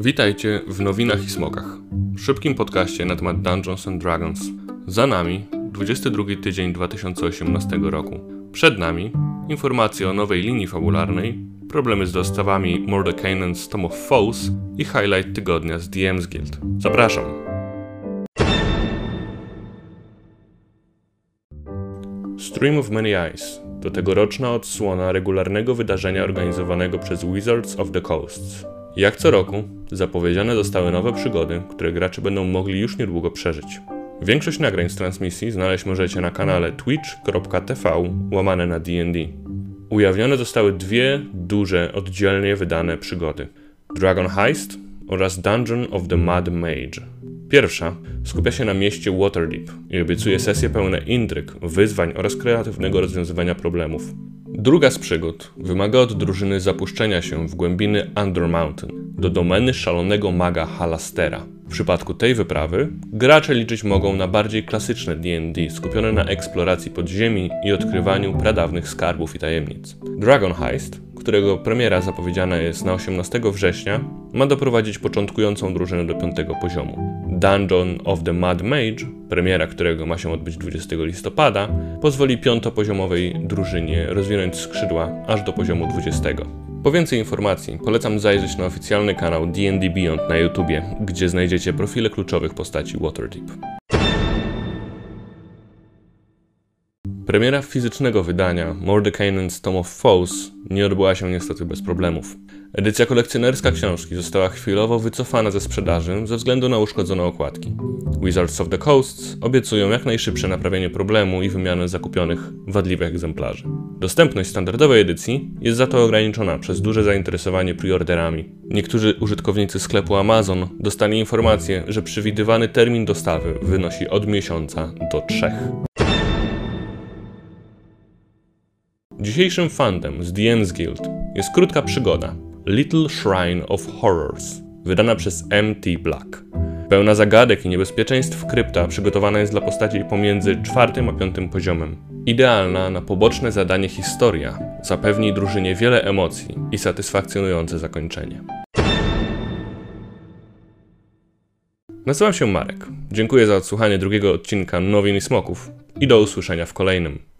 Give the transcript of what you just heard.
Witajcie w Nowinach i Smokach, szybkim podcaście na temat Dungeons and Dragons. Za nami 22 tydzień 2018 roku. Przed nami informacje o nowej linii fabularnej, problemy z dostawami Mordekainen's Tom of Foes i highlight tygodnia z DM's Guild. Zapraszam! Stream of Many Eyes to tegoroczna odsłona regularnego wydarzenia organizowanego przez Wizards of the Coasts. Jak co roku, zapowiedziane zostały nowe przygody, które gracze będą mogli już niedługo przeżyć. Większość nagrań z transmisji znaleźć możecie na kanale twitch.tv łamane na D&D. Ujawnione zostały dwie duże, oddzielnie wydane przygody. Dragon Heist oraz Dungeon of the Mad Mage. Pierwsza skupia się na mieście Waterdeep i obiecuje sesje pełne intryg, wyzwań oraz kreatywnego rozwiązywania problemów. Druga z przygód wymaga od drużyny zapuszczenia się w głębiny Under Mountain, do domeny szalonego maga Halastera. W przypadku tej wyprawy gracze liczyć mogą na bardziej klasyczne D&D skupione na eksploracji podziemi i odkrywaniu pradawnych skarbów i tajemnic. Dragon Heist którego premiera zapowiedziana jest na 18 września, ma doprowadzić początkującą drużynę do piątego poziomu. Dungeon of the Mad Mage, premiera którego ma się odbyć 20 listopada, pozwoli piątopoziomowej drużynie rozwinąć skrzydła aż do poziomu 20. Po więcej informacji polecam zajrzeć na oficjalny kanał D&D Beyond na YouTubie, gdzie znajdziecie profile kluczowych postaci Waterdeep. Premiera fizycznego wydania Mordekainen's Tom of Foes nie odbyła się niestety bez problemów. Edycja kolekcjonerska książki została chwilowo wycofana ze sprzedaży ze względu na uszkodzone okładki. Wizards of the Coast obiecują jak najszybsze naprawienie problemu i wymianę zakupionych wadliwych egzemplarzy. Dostępność standardowej edycji jest za to ograniczona przez duże zainteresowanie preorderami. Niektórzy użytkownicy sklepu Amazon dostali informację, że przewidywany termin dostawy wynosi od miesiąca do trzech. Dzisiejszym fantem z DM's Guild jest krótka przygoda Little Shrine of Horrors, wydana przez MT Black. Pełna zagadek i niebezpieczeństw krypta przygotowana jest dla postaci pomiędzy czwartym a piątym poziomem. Idealna na poboczne zadanie historia zapewni drużynie wiele emocji i satysfakcjonujące zakończenie. Nazywam się Marek. Dziękuję za odsłuchanie drugiego odcinka Nowin i Smoków i do usłyszenia w kolejnym.